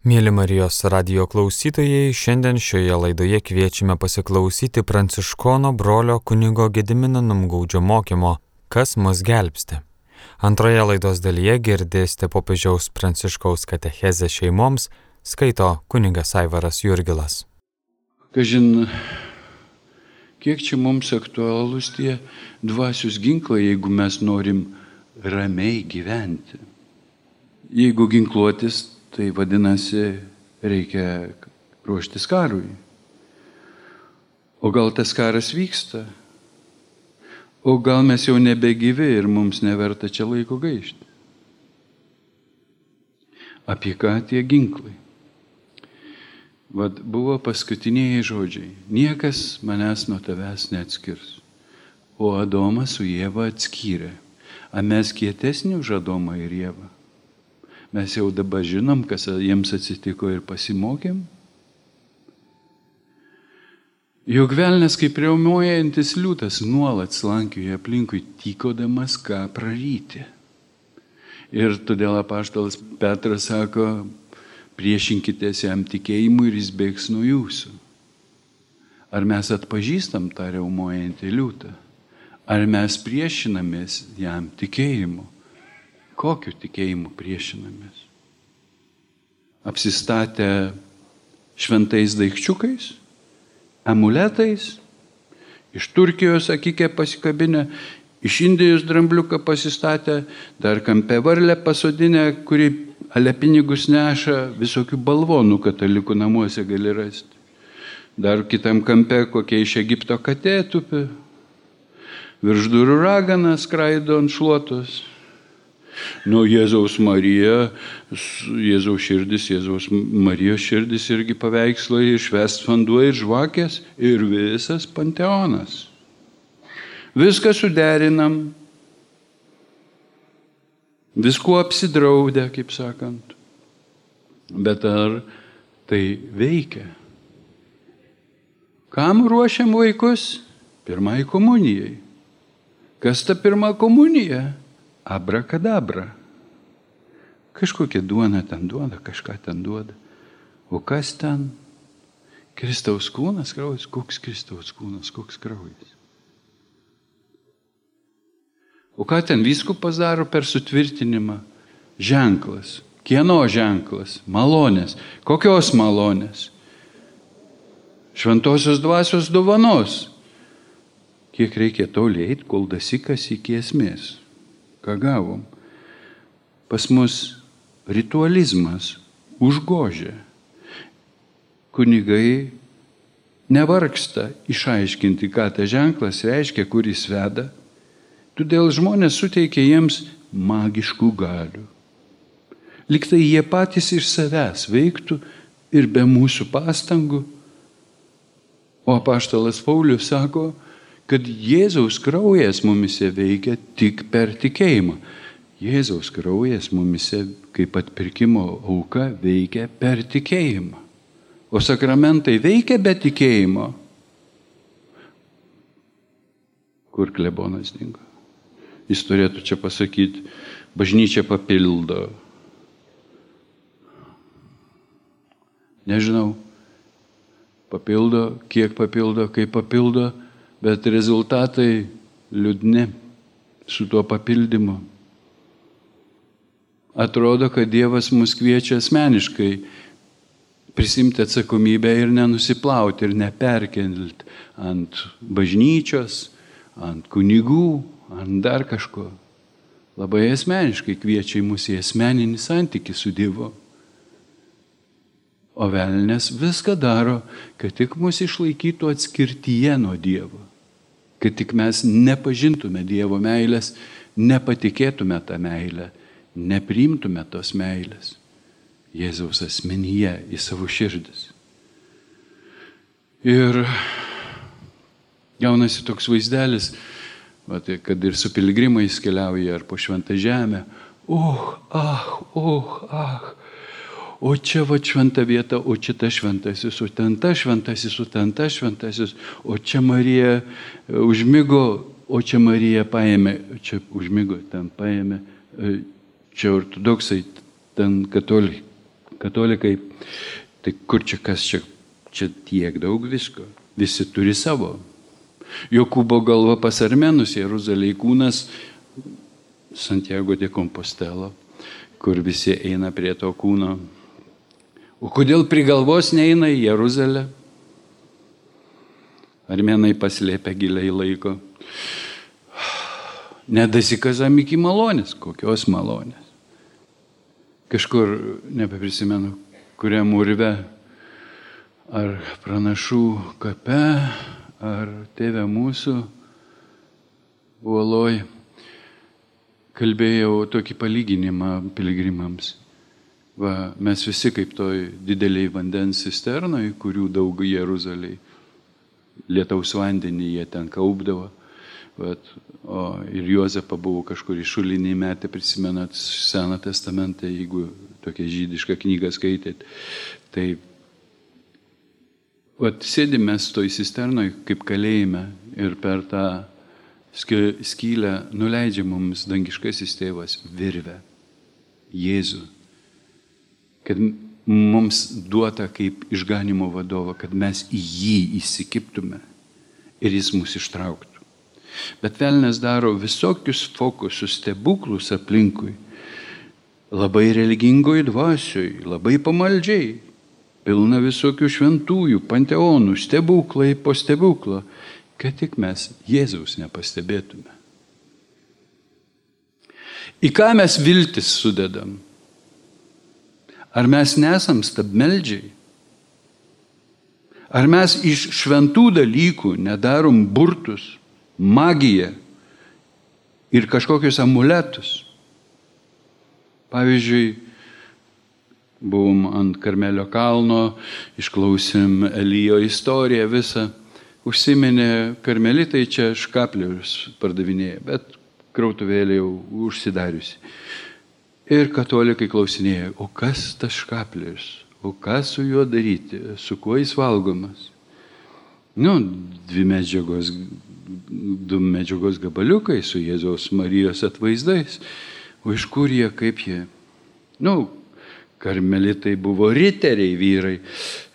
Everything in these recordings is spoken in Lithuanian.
Mėly Marijos radio klausytojai, šiandien šioje laidoje kviečiame pasiklausyti pranciškono brolio kunigo Gedimino Numgaudžio mokymo Kas mus gelbsti. Antroje laidos dalyje girdėsite popiežiaus pranciškaus katechezę šeimoms, skaito kunigas Aivaras Jurgilas. Kažin, kiek čia mums aktualūs tie dvasius ginklai, jeigu mes norim ramiai gyventi. Jeigu ginkluotis Tai vadinasi, reikia ruoštis karui. O gal tas karas vyksta? O gal mes jau nebegyvi ir mums neverta čia laiko gaišti? Apie ką tie ginklai? Vat buvo paskutiniai žodžiai. Niekas manęs nuo tavęs neatskirs. O Adomas su Jėva atskyrė. Ar mes kietesni už Adomą ir Jėvą? Mes jau dabar žinom, kas jiems atsitiko ir pasimokėm. Juk velnės kaip riaumojantis liūtas nuolat slankioja aplinkui, tykodamas ką praryti. Ir todėl apaštalas Petras sako, priešinkitės jam tikėjimui ir jis bėgs nuo jūsų. Ar mes atpažįstam tą riaumojantį liūtą? Ar mes priešinamės jam tikėjimu? Kokiu tikėjimu priešinamės? Apsistatę šventais daikčiukais, amuletais, iš Turkijos, sakykė, pasikabinę, iš Indijos drambliuką pasistatę, dar kampe varlę pasodinę, kuri ale pinigus neša, visokių balvonų katalikų namuose gali rasti. Dar kitam kampe kokia iš Egipto katė tupi, virš durų ragana skraido ant šluotos. Nu, Jėzaus Marija, Jėzaus širdis, Jėzaus Marijos širdis irgi paveikslai, švest vanduo ir žvakės ir visas panteonas. Viską suderinam, viskuo apsidraudę, kaip sakant. Bet ar tai veikia? Kam ruošiam vaikus? Pirmai komunijai. Kas ta pirma komunija? Abrakadabra. Kažkokia duona ten duoda, kažką ten duoda. O kas ten? Kristaus kūnas, kraujas, koks Kristaus kūnas, koks kraujas. O ką ten viskupas daro per sutvirtinimą? Ženklas. Kieno ženklas? Malonės. Kokios malonės? Šventosios dvasios dovanos. Kiek reikia toliai, kol dasikas iki esmės ką gavom. Pas mus ritualizmas užgožia. Kunigai nevargsta išaiškinti, ką tas ženklas reiškia, kur jis veda. Todėl žmonės suteikia jiems magiškų galių. Liktai jie patys iš savęs veiktų ir be mūsų pastangų. O apaštalas Paulius sako, kad Jėzaus kraujas mumise veikia tik per tikėjimą. Jėzaus kraujas mumise kaip atpirkimo auka veikia per tikėjimą. O sakramentai veikia be tikėjimo. Kur klebonas dingo? Jis turėtų čia pasakyti, bažnyčia papildo. Nežinau, papildo, kiek papildo, kaip papildo, bet rezultatai liūdni su tuo papildymu. Atrodo, kad Dievas mus kviečia asmeniškai prisimti atsakomybę ir nenusiplauti ir neperkelti ant bažnyčios, ant kunigų, ant dar kažko. Labai asmeniškai kviečia į mūsų asmeninį santykį su Dievu. O velnės viską daro, kad tik mus išlaikytų atskirtyje nuo Dievo kad tik mes nepažintume Dievo meilės, nepatikėtume tą meilę, neprimtume tos meilės Jėzaus asmenyje į savo širdis. Ir jaunasi toks vaizdelis, va, tai, kad ir su piligrimais keliauja ar po šventą žemę. Oh, ah, oh, ah, o čia va šventa vieta, o čia ta šventasis, o ten ta šventasis, o ten ta šventasis, o čia Marija e, užmygo, o čia Marija paėmė, čia užmygo, ten paėmė, e, čia ortodoksai, ten katolikai, Katalikai, tai kur čia kas čia, čia tiek daug visko. Visi turi savo. Jokūbo galva pas armenus, Jeruzalėje kūnas, Santiago de Compostela, kur visi eina prie to kūno. O kodėl prie galvos neina į Jeruzalę? Armenai paslėpia giliai laiko. Nedasikazam iki malonės. Kokios malonės? Kažkur, nebeprisimenu, kuriam urve, ar pranašų kape, ar tėvė mūsų uoloj, kalbėjau tokį palyginimą piligrimams. Va, mes visi kaip toj dideliai vandens cisternai, kurių daug Jeruzaliai lietaus vandenį jie ten kaupdavo. Bet, o ir Juozapą buvo kažkur į šulinį metę, prisimenat Seną testamentą, jeigu tokią žydišką knygą skaitėt. Tai vat, sėdime toj cisternoj kaip kalėjime ir per tą skylę nuleidžia mums dangiškasis tėvas virvę, Jėzų. Kad mums duota kaip išganimo vadovo, kad mes į jį įsikiptume ir jis mus ištrauktų. Bet velnės daro visokius fokusus, stebuklus aplinkui. Labai religingoj dvasioj, labai pamaldžiai, pilna visokių šventųjų, panteonų, stebuklai po stebuklo, kad tik mes Jėzaus nepastebėtume. Į ką mes viltis sudedam? Ar mes nesam stabmeldžiai? Ar mes iš šventų dalykų nedarom burtus, magiją ir kažkokius amuletus? Pavyzdžiui, buvom ant Karmelio kalno, išklausėm Elijo istoriją visą, užsiminė karmelitai čia škaplius pardavinėja, bet krautuvėlė jau užsidariusi. Ir katalikai klausinėjo, o kas tas škaplis, o ką su juo daryti, su kuo jis valgomas. Nu, dvi medžiagos, du medžiagos gabaliukai su Jėzaus Marijos atvaizdais. O iš kur jie, kaip jie? Nu, Karmelitai buvo riteriai vyrai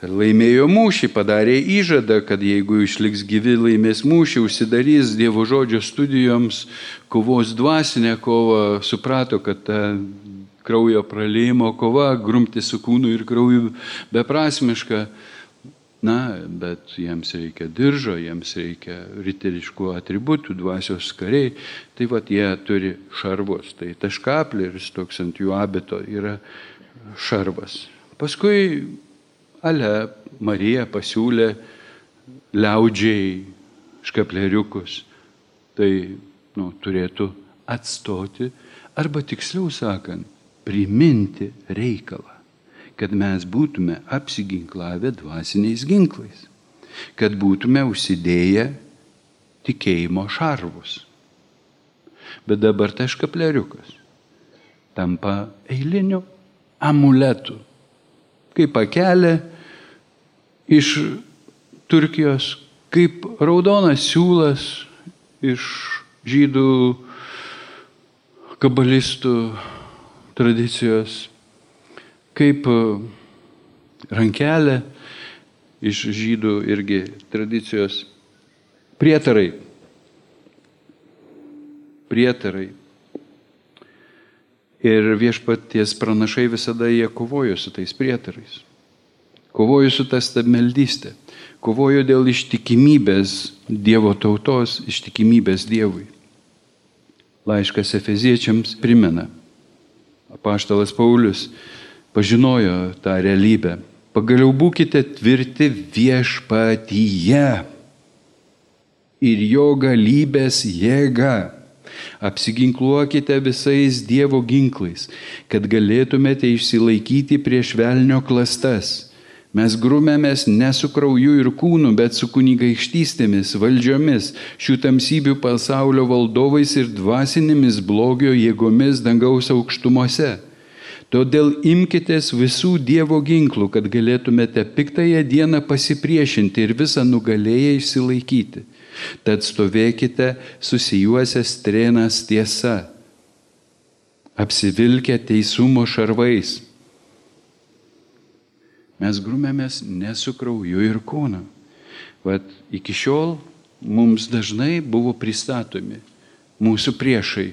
laimėjo mūšį, padarė įžadą, kad jeigu išliks gyvi laimės mūšį, užsidarys Dievo žodžio studijoms, kovos dvasinę kovą, suprato, kad ta kraujo praleimo kova, grumti su kūnu ir krauju beprasmiška. Na, bet jiems reikia diržo, jiems reikia riteriškų atributų, dvasios kariai. Tai vad jie turi šarvus. Tai taškapleris toks ant jų abito yra šarvas. Paskui Ale Marija pasiūlė liaudžiai škapleriukus. Tai nu, turėtų atstoti, arba tiksliau sakant, priminti reikalą, kad mes būtume apsiginklavę dvasiniais ginklais, kad būtume užsidėję tikėjimo šarvus. Bet dabar tai škapleriukas tampa eiliniu amuletų, kaip pakelė iš Turkijos, kaip raudonas siūlas iš žydų kabalistų tradicijos, kaip rankelė iš žydų irgi tradicijos, prietarai. Prietarai. Ir viešpaties pranašai visada jie kovojo su tais prietarais. Kovojo su ta stabmeldystė. Kovojo dėl ištikimybės Dievo tautos, ištikimybės Dievui. Laiškas Efeziečiams primena. Apaštalas Paulius pažinojo tą realybę. Pagaliau būkite tvirti viešpatyje ir jo galybės jėga Apsiginkluokite visais Dievo ginklais, kad galėtumėte išsilaikyti prieš velnio klastas. Mes grumėmės ne su krauju ir kūnu, bet su kunigaikštystėmis, valdžiomis, šių tamsybių pasaulio valdovais ir dvasinėmis blogio jėgomis dangaus aukštumose. Todėl imkitės visų Dievo ginklų, kad galėtumėte piktąją dieną pasipriešinti ir visą nugalėję išsilaikyti. Tad stovėkite susijuose strėnas tiesa, apsivilkę teisumo šarvais, Mes grumėmės ne su krauju ir kūnu. Vat iki šiol mums dažnai buvo pristatomi mūsų priešai,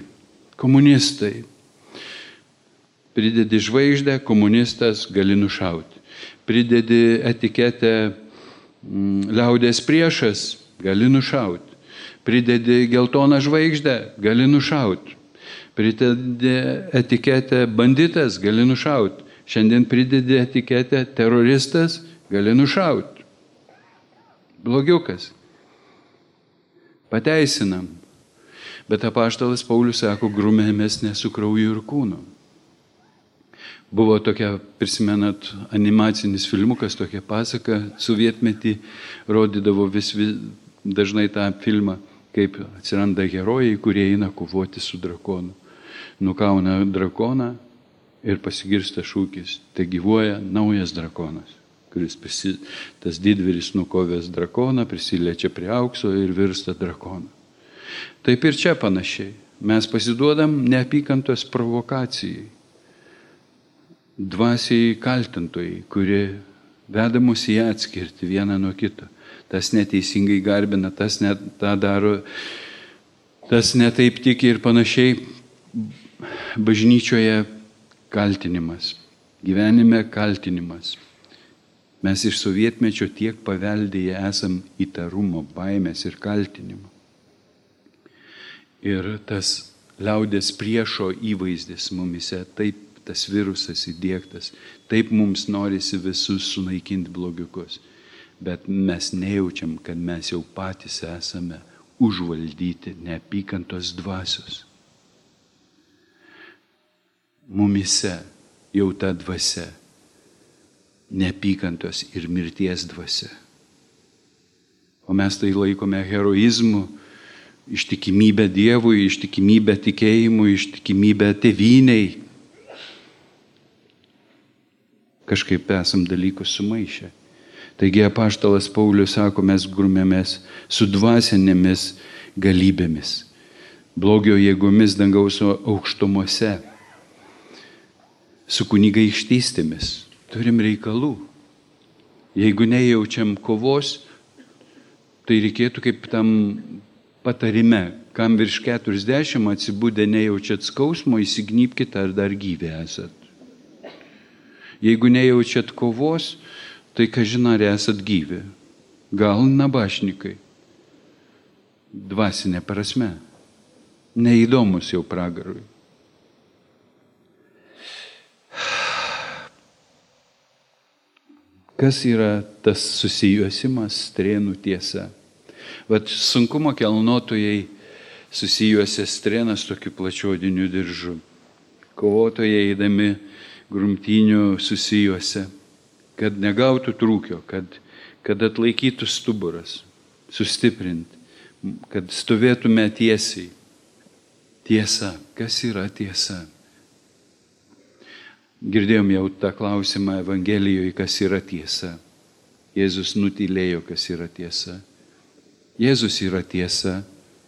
komunistai. Pridedi žvaigždę, komunistas gali nušauti. Pridedi etiketę mm, liaudės priešas, gali nušauti. Pridedi geltoną žvaigždę, gali nušauti. Pridedi etiketę banditas, gali nušauti. Šiandien pridedi etiketę teroristas, gali nušauti. Blogiukas. Pateisinam. Bet apaštalas Paulius sako, grumėmės ne su krauju ir kūnu. Buvo tokia, prisimenat, animacinis filmukas, tokia pasaka, sovietmetį rodydavo vis, vis dažnai tą filmą, kaip atsiranda herojai, kurie eina kovoti su drakonu. Nukauna drakoną ir pasigirsta šūkis, te gyvuoja naujas drakonas kuris prisi, tas didvyris nukovęs drakoną, prisiliečia prie aukso ir virsta drakonu. Taip ir čia panašiai. Mes pasiduodam neapykantos provokacijai, dvasiai kaltintojai, kurie veda mus į atskirti vieną nuo kito. Tas neteisingai garbina, tas net tą daro, tas netaip tiki ir panašiai. Bažnyčioje kaltinimas, gyvenime kaltinimas. Mes iš sovietmečio tiek paveldėję esam įtarumo, baimės ir kaltinimo. Ir tas liaudės priešo įvaizdis mumise, taip tas virusas įdėktas, taip mums norisi visus sunaikinti blogiukus. Bet mes nejaučiam, kad mes jau patys esame užvaldyti neapykantos dvasios. Mumise jau ta dvasia neapykantos ir mirties dvasia. O mes tai laikome heroizmu, ištikimybę Dievui, ištikimybę tikėjimui, ištikimybę tėvyniai. Kažkaip esam dalykus sumaišę. Taigi apaštalas Paulius sako, mes grumėmės su dvasinėmis galybėmis, blogio jėgomis dangaus aukštumose, su kunigaikštystėmis, turim reikalų. Jeigu nejaučiam kovos, tai reikėtų kaip tam patarime, kam virš 40 atsibūdę nejaučiat skausmo, įsignypkite ar dar gyvė esat. Jeigu nejaučiat kovos, tai ką žinai, ar esat gyvi. Gal nabašnikai. Dvasinė prasme. Neįdomus jau pragarui. Kas yra tas susijuosimas strėnų tiesa? Vat sunkumo kelnotojai susijuosia strėnas tokiu plačiodiniu diržu. Kovotojai eidami grumtinių susijuosia, kad negautų trūkio, kad, kad atlaikytų stuburas, sustiprinti, kad stovėtume tiesiai. Tiesa, kas yra tiesa? Girdėjom jau tą klausimą Evangelijoje, kas yra tiesa. Jėzus nutylėjo, kas yra tiesa. Jėzus yra tiesa,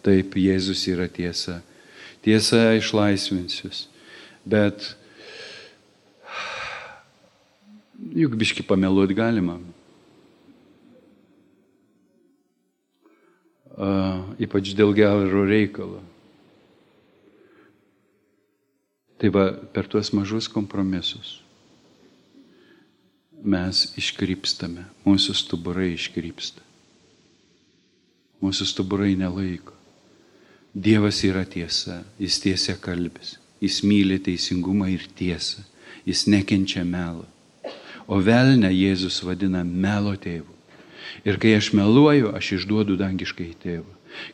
taip, Jėzus yra tiesa. Tiesa išlaisvinsius. Bet juk biški pameluoti galima. Uh, ypač dėl gero reikalo. Tai va, per tuos mažus kompromisus mes iškrypstame, mūsų stuburai iškrypsta. Mūsų stuburai nelaiko. Dievas yra tiesa, jis tiesia kalbis, jis myli teisingumą ir tiesą, jis nekenčia melo. O velnę Jėzus vadina melo tėvu. Ir kai aš meluoju, aš išduodu dangiškai tėvą.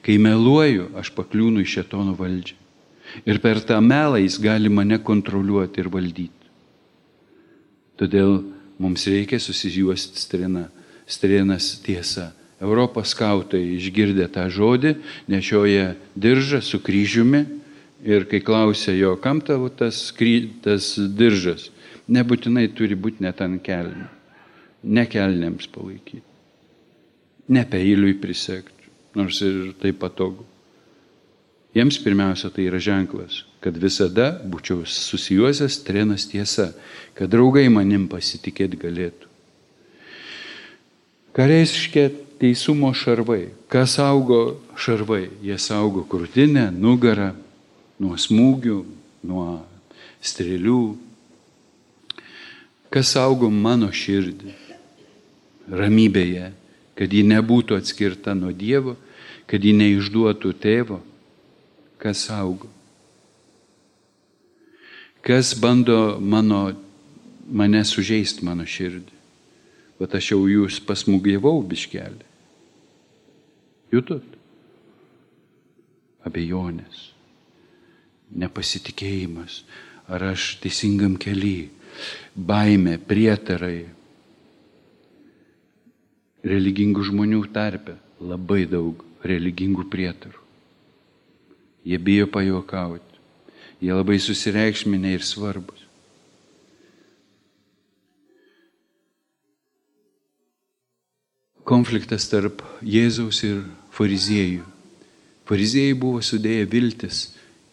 Kai meluoju, aš pakliūnu į šetono valdžią. Ir per tą melą jis gali mane kontroliuoti ir valdyti. Todėl mums reikia susijuosti strėną. Strėnas tiesa. Europos skautai išgirdę tą žodį, nešioja diržą su kryžiumi ir kai klausia jo, kam tavo tas, tas diržas, nebūtinai turi būti net ant kelnių, ne kelniams palaikyti, ne peiliui prisekti, nors ir tai patogu. Jiems pirmiausia tai yra ženklas, kad visada būčiau susijuosęs trenas tiesa, kad draugai manim pasitikėti galėtų. Ką reiškia teisumo šarvai? Kas saugo šarvai? Jie saugo krūtinę, nugarą nuo smūgių, nuo strėlių. Kas saugo mano širdį? Ramybėje, kad ji nebūtų atskirta nuo Dievo, kad ji neišduotų tėvo. Kas saugo? Kas bando mano, mane sužeisti mano širdį? Bet aš jau jūs pasmūgėvau biškelį. Jutot? Abejonės, nepasitikėjimas, ar aš teisingam keliui, baime, prietarai. Religingų žmonių tarpe labai daug religingų prietarų. Jie bijo pajokauti. Jie labai susireikšminę ir svarbus. Konfliktas tarp Jėzaus ir fariziejų. Fariziejai buvo sudėję viltis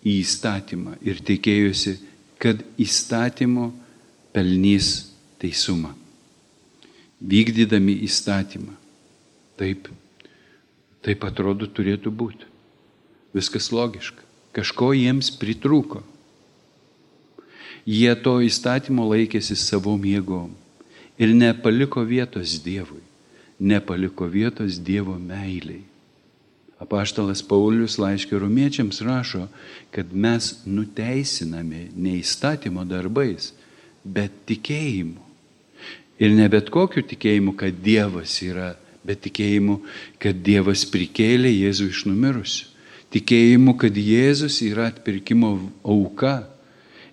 į įstatymą ir tikėjosi, kad įstatymo pelnys teisumą. Vykdydami įstatymą. Taip, taip atrodo turėtų būti. Viskas logiška. Kažko jiems pritrūko. Jie to įstatymo laikėsi savom jėgom ir nepaliko vietos Dievui, nepaliko vietos Dievo meiliai. Apaštalas Paulius laiškė romiečiams rašo, kad mes nuteisinami ne įstatymo darbais, bet tikėjimu. Ir ne bet kokiu tikėjimu, kad Dievas yra, bet tikėjimu, kad Dievas prikėlė Jėzų iš numirusių tikėjimu, kad Jėzus yra atpirkimo auka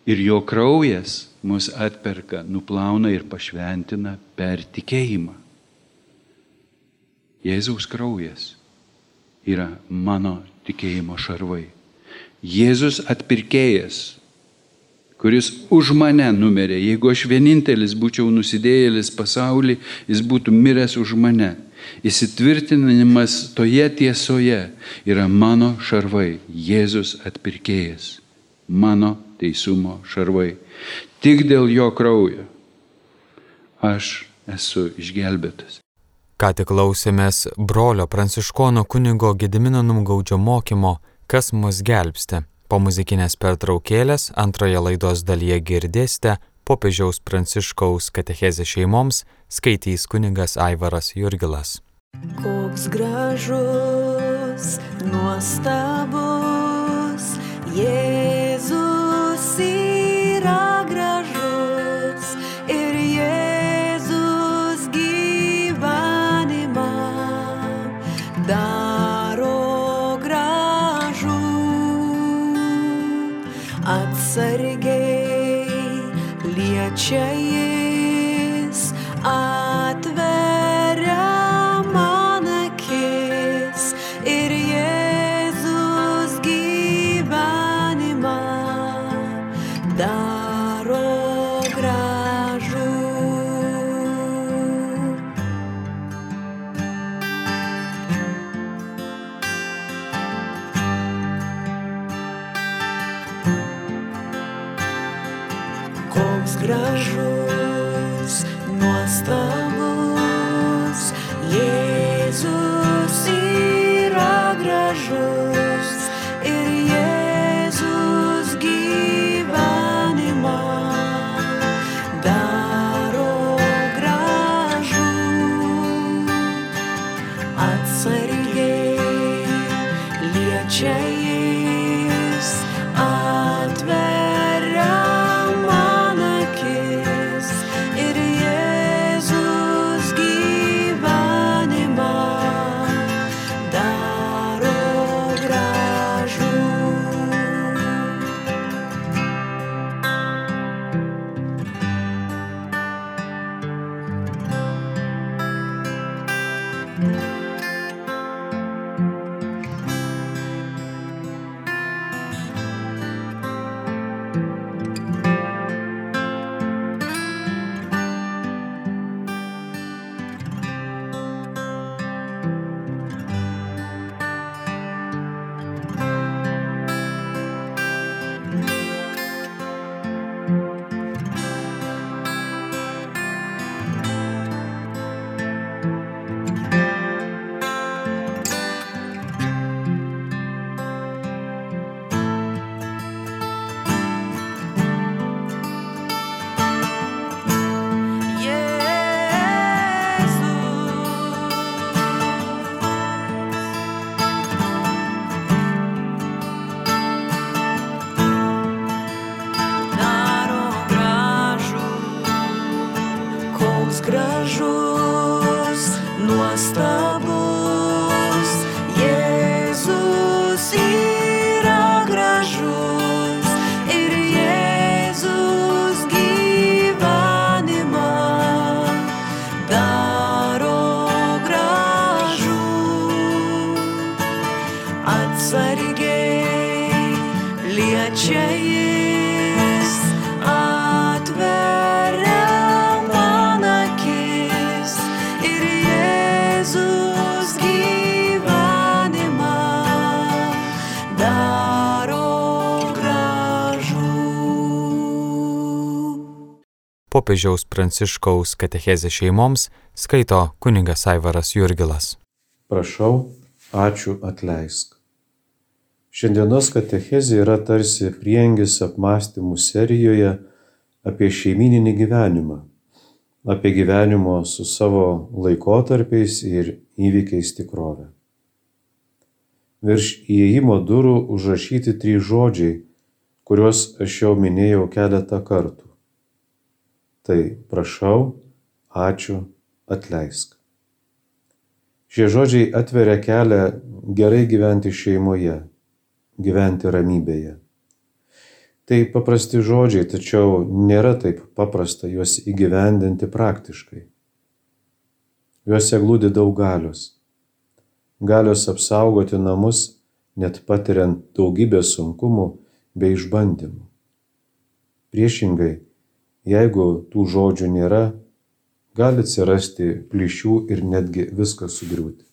ir jo kraujas mus atperka, nuplauna ir pašventina per tikėjimą. Jėzaus kraujas yra mano tikėjimo šarvai. Jėzus atpirkėjas, kuris už mane numerė. Jeigu aš vienintelis būčiau nusidėjėlis pasaulį, jis būtų miręs už mane. Įsitvirtinimas toje tiesoje yra mano šarvai, Jėzus atpirkėjas, mano teisumo šarvai. Tik dėl jo kraujo aš esu išgelbėtas. Ką tik klausėmės brolio pranciškono kunigo Gedimino Numgaudžio mokymo, kas mus gelbsti. Po muzikinės pertraukėlės antroje laidos dalyje girdėsite popiežiaus pranciškaus katechezė šeimoms skaitys kunigas Aivaras Jurgilas. Koks gražus, nuostabus, Jėzus yra change. change. Popiežiaus Pranciškaus katechezė šeimoms skaito kuningas Aivaras Jurgilas. Prašau, ačiū atleisk. Šiandienos katechezė yra tarsi priengis apmąstymų serijoje apie šeimininį gyvenimą, apie gyvenimo su savo laikotarpiais ir įvykiais tikrovę. Virš įėjimo durų užrašyti trys žodžiai, kuriuos aš jau minėjau keletą kartų. Tai prašau, ačiū, atleisk. Šie žodžiai atveria kelią gerai gyventi šeimoje, gyventi ramybėje. Tai paprasti žodžiai, tačiau nėra taip paprasta juos įgyvendinti praktiškai. Juose glūdi daug galios. Galios apsaugoti namus, net patiriant daugybę sunkumų bei išbandymų. Priešingai, jeigu tų žodžių nėra, gali atsirasti plyšių ir netgi viskas sugriūti.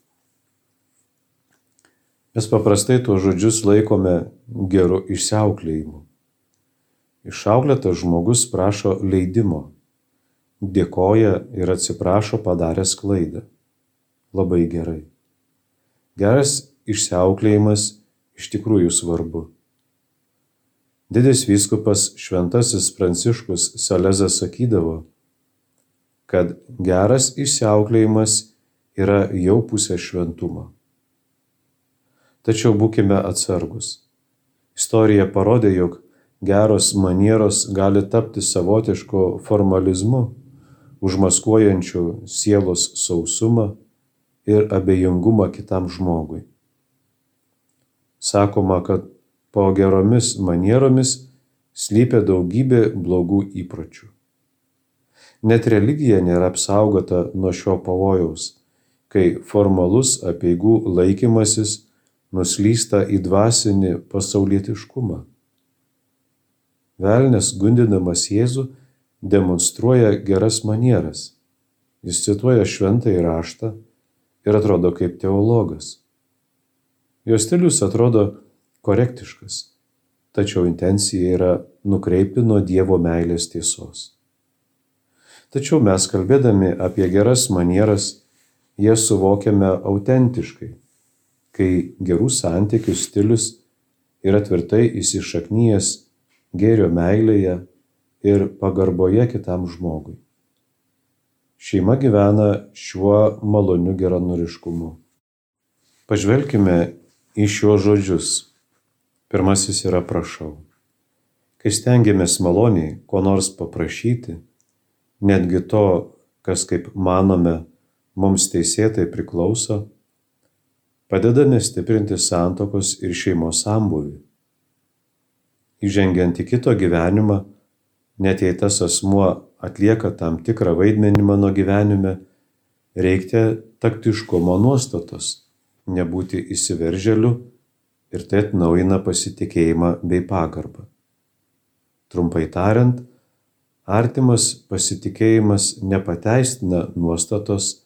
Mes paprastai tuos žodžius laikome geru išsiauklėjimu. Išauklėtas žmogus prašo leidimo, dėkoja ir atsiprašo padaręs klaidą. Labai gerai. Geras išsiauklėjimas iš tikrųjų svarbu. Didis vyskupas Šventasis Pranciškus Salezas sakydavo, kad geras išsiauklėjimas yra jau pusė šventumo. Tačiau būkime atsargus. Istorija parodė, jog geros manieros gali tapti savotišku formalizmu, užmaskuojančiu sielos sausumą ir abejingumą kitam žmogui. Sakoma, kad po geromis manieromis slypia daugybė blogų įpročių. Net religija nėra apsaugota nuo šio pavojaus, kai formalus apieigų laikymasis nuslysta į dvasinį pasaulietiškumą. Velnes gundinamas Jėzų demonstruoja geras manieras. Jis cituoja šventą įraštą ir atrodo kaip teologas. Jo stilius atrodo korektiškas, tačiau intencija yra nukreipti nuo Dievo meilės tiesos. Tačiau mes kalbėdami apie geras manieras, jas suvokiame autentiškai, kai gerų santykių stilius yra tvirtai įsišaknyjęs gėrio meilėje ir pagarboje kitam žmogui. Šeima gyvena šiuo maloniu geranoriškumu. Pažvelkime į šiuos žodžius. Pirmasis yra prašau. Kai stengiamės maloniai ko nors paprašyti, netgi to, kas kaip manome mums teisėtai priklauso, padedame stiprinti santokos ir šeimos sambuvį. Įžengiant į kito gyvenimą, net jei tas asmuo atlieka tam tikrą vaidmenį mano gyvenime, reikia taktiškumo nuostatos, nebūti įsiveržėliu ir tai atnaujina pasitikėjimą bei pagarbą. Trumpai tariant, artimas pasitikėjimas nepateistina nuostatos,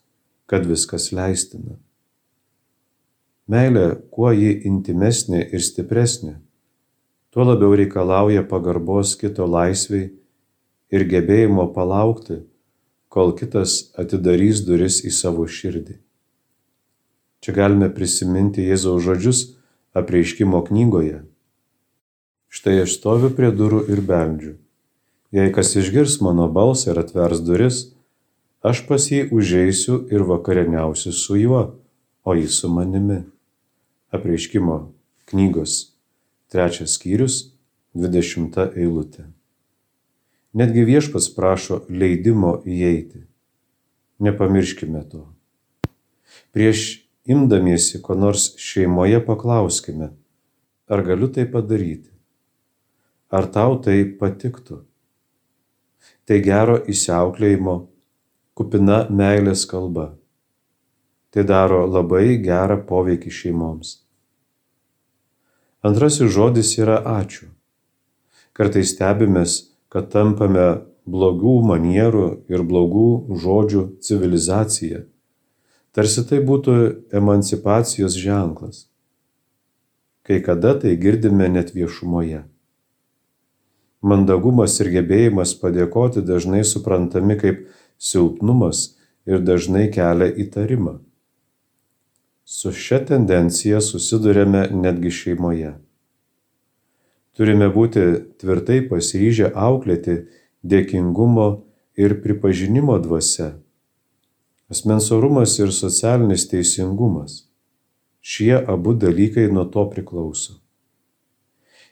kad viskas leistina. Meilė, kuo ji intimesnė ir stipresnė, tuo labiau reikalauja pagarbos kito laisviai ir gebėjimo palaukti, kol kitas atidarys duris į savo širdį. Čia galime prisiminti Jėzaus žodžius apreiškimo knygoje. Štai aš stoviu prie durų ir beldžiu. Jei kas išgirs mano balsą ir atvers duris, aš pas jį užeisiu ir vakarieniausiu su juo, o jis su manimi. Apreiškimo knygos trečias skyrius, dvidešimta eilutė. Netgi viešpats prašo leidimo įeiti. Nepamirškime to. Prieš imdamiesi ko nors šeimoje paklauskime, ar galiu tai padaryti, ar tau tai patiktų. Tai gero įsiauklėjimo, kupina meilės kalba. Tai daro labai gerą poveikį šeimoms. Antrasis žodis yra ačiū. Kartais stebimės, kad tampame blogų manierų ir blogų žodžių civilizacija. Tarsi tai būtų emancipacijos ženklas. Kai kada tai girdime net viešumoje. Mandagumas ir gebėjimas padėkoti dažnai suprantami kaip silpnumas ir dažnai kelia įtarimą. Su šia tendencija susidurėme netgi šeimoje. Turime būti tvirtai pasiryžę auklėti dėkingumo ir pripažinimo dvasia. Asmens orumas ir socialinis teisingumas. Šie abu dalykai nuo to priklauso.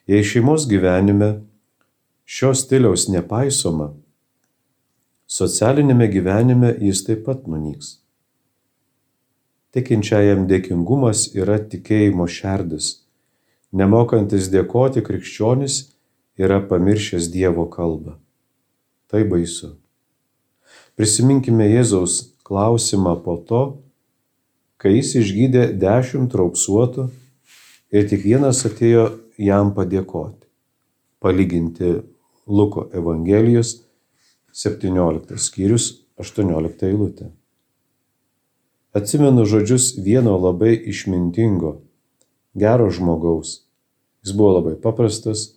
Jei šeimos gyvenime šios stiliaus nepaisoma, socialinėme gyvenime jis taip pat nunyks. Tikinčiajam dėkingumas yra tikėjimo šerdis. Nemokantis dėkoti krikščionis yra pamiršęs Dievo kalbą. Tai baisu. Prisiminkime Jėzaus klausimą po to, kai jis išgydė dešimt raupsuotų ir tik vienas atėjo jam padėkoti. Palyginti Luko Evangelijos 17 skyrius 18 eilutė. Atsimenu žodžius vieno labai išmintingo, gero žmogaus. Jis buvo labai paprastas,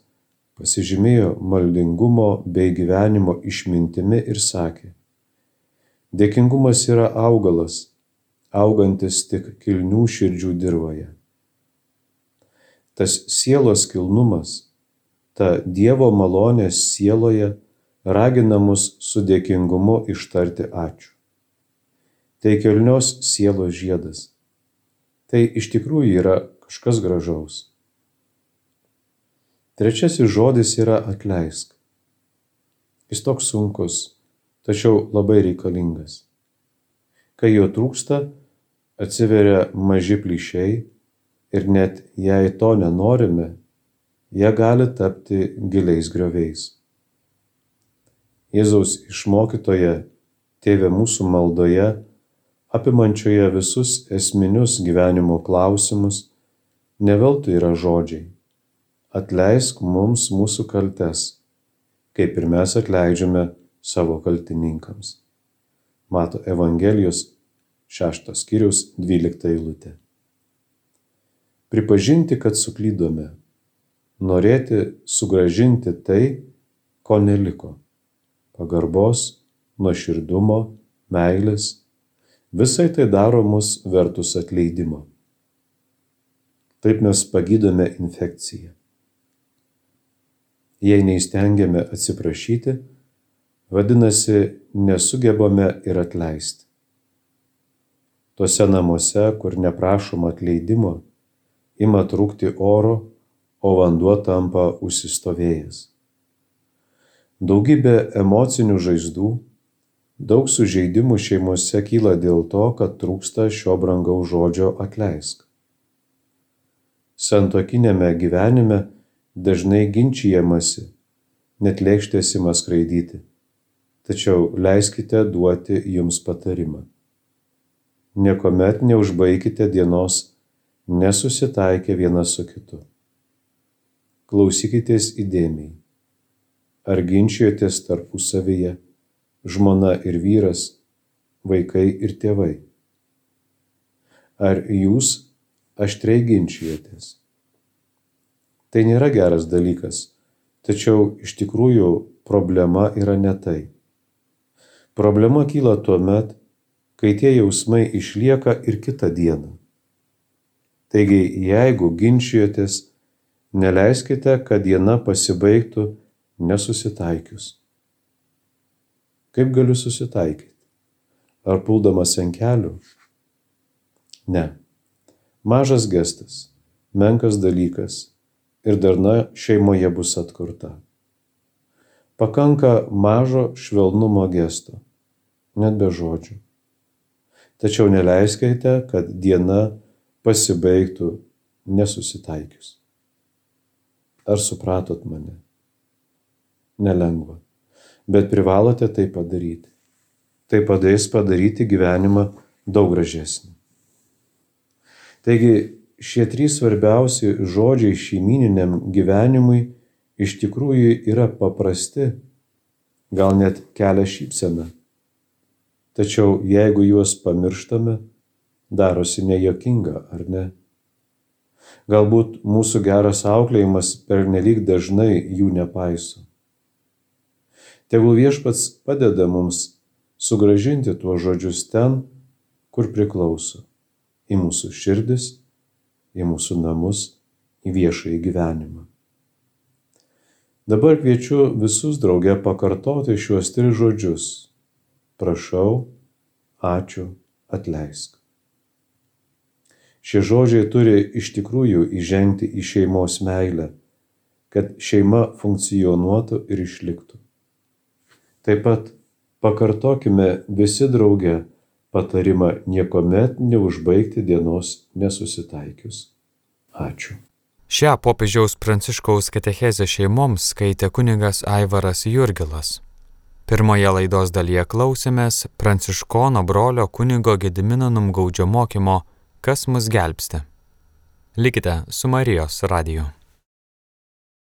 pasižymėjo maldingumo bei gyvenimo išmintimi ir sakė, dėkingumas yra augalas, augantis tik kilnių širdžių dirboje. Tas sielos kilnumas, ta Dievo malonės sieloje ragina mus su dėkingumu ištarti ačiū tai kilnios sielos žiedas. Tai iš tikrųjų yra kažkas gražaus. Trečiasis žodis yra atleisk. Jis toks sunkus, tačiau labai reikalingas. Kai jo trūksta, atsiveria maži plyšiai ir net jei to nenorime, jie gali tapti giliais grioviais. Jėzaus išmokytoje, tėvė mūsų maldoje, apimančioje visus esminius gyvenimo klausimus, ne veltui yra žodžiai. Atleisk mums mūsų kaltes, kaip ir mes atleidžiame savo kaltininkams. Mato Evangelijos 6 skyrius 12 eilutė. Pripažinti, kad suklydome. Norėti sugražinti tai, ko neliko. Pagarbos, nuoširdumo, meilės, Visai tai daro mus vertus atleidimo. Taip mes pagydome infekciją. Jei neįstengiame atsiprašyti, vadinasi, nesugebame ir atleisti. Tuose namuose, kur neprašoma atleidimo, ima trūkti oro, o vanduo tampa užsistovėjęs. Daugybė emocinių žaizdų Daug sužeidimų šeimose kyla dėl to, kad trūksta šio brangaus žodžio atleisk. Santokinėme gyvenime dažnai ginčijamasi, net lėkštės ima skraidyti. Tačiau leiskite duoti jums patarimą. Niekuomet neužbaikite dienos nesusitaikę vienas su kitu. Klausykitės įdėmiai. Ar ginčijotės tarpusavyje? žmona ir vyras, vaikai ir tėvai. Ar jūs aštriai ginčijatės? Tai nėra geras dalykas, tačiau iš tikrųjų problema yra ne tai. Problema kyla tuo met, kai tie jausmai išlieka ir kitą dieną. Taigi, jeigu ginčijotės, neleiskite, kad diena pasibaigtų nesusitaikius. Kaip galiu susitaikyti? Ar puldamas ant kelių? Ne. Mažas gestas, menkas dalykas ir darna šeimoje bus atkurta. Pakanka mažo švelnumo gesto, net be žodžių. tačiau neleiskite, kad diena pasibaigtų nesusitaikius. Ar supratot mane? Nelengva, bet privalote tai padaryti. Tai padės padaryti gyvenimą daug gražesnį. Taigi šie trys svarbiausi žodžiai šeimininiam gyvenimui iš tikrųjų yra paprasti, gal net kelia šypseną. Tačiau jeigu juos pamirštame, darosi nejokinga, ar ne? Galbūt mūsų geras auklėjimas pernelyg dažnai jų nepaiso. Tegul viešpats padeda mums sugražinti tuos žodžius ten, kur priklauso - į mūsų širdis, į mūsų namus, į viešąjį gyvenimą. Dabar kviečiu visus drauge pakartoti šiuos tris žodžius - prašau, ačiū, atleisk. Šie žodžiai turi iš tikrųjų įžengti į šeimos meilę, kad šeima funkcionuotų ir išliktų. Taip pat pakartokime visi drauge patarimą niekuomet neužbaigti dienos nesusitaikius. Ačiū. Šią popiežiaus pranciškaus katechezę šeimoms skaitė kunigas Aivaras Jurgilas. Pirmoje laidos dalyje klausėmės pranciškono brolio kunigo Gedimino numgaudžio mokymo Kas mus gelbsti. Likite su Marijos radiju.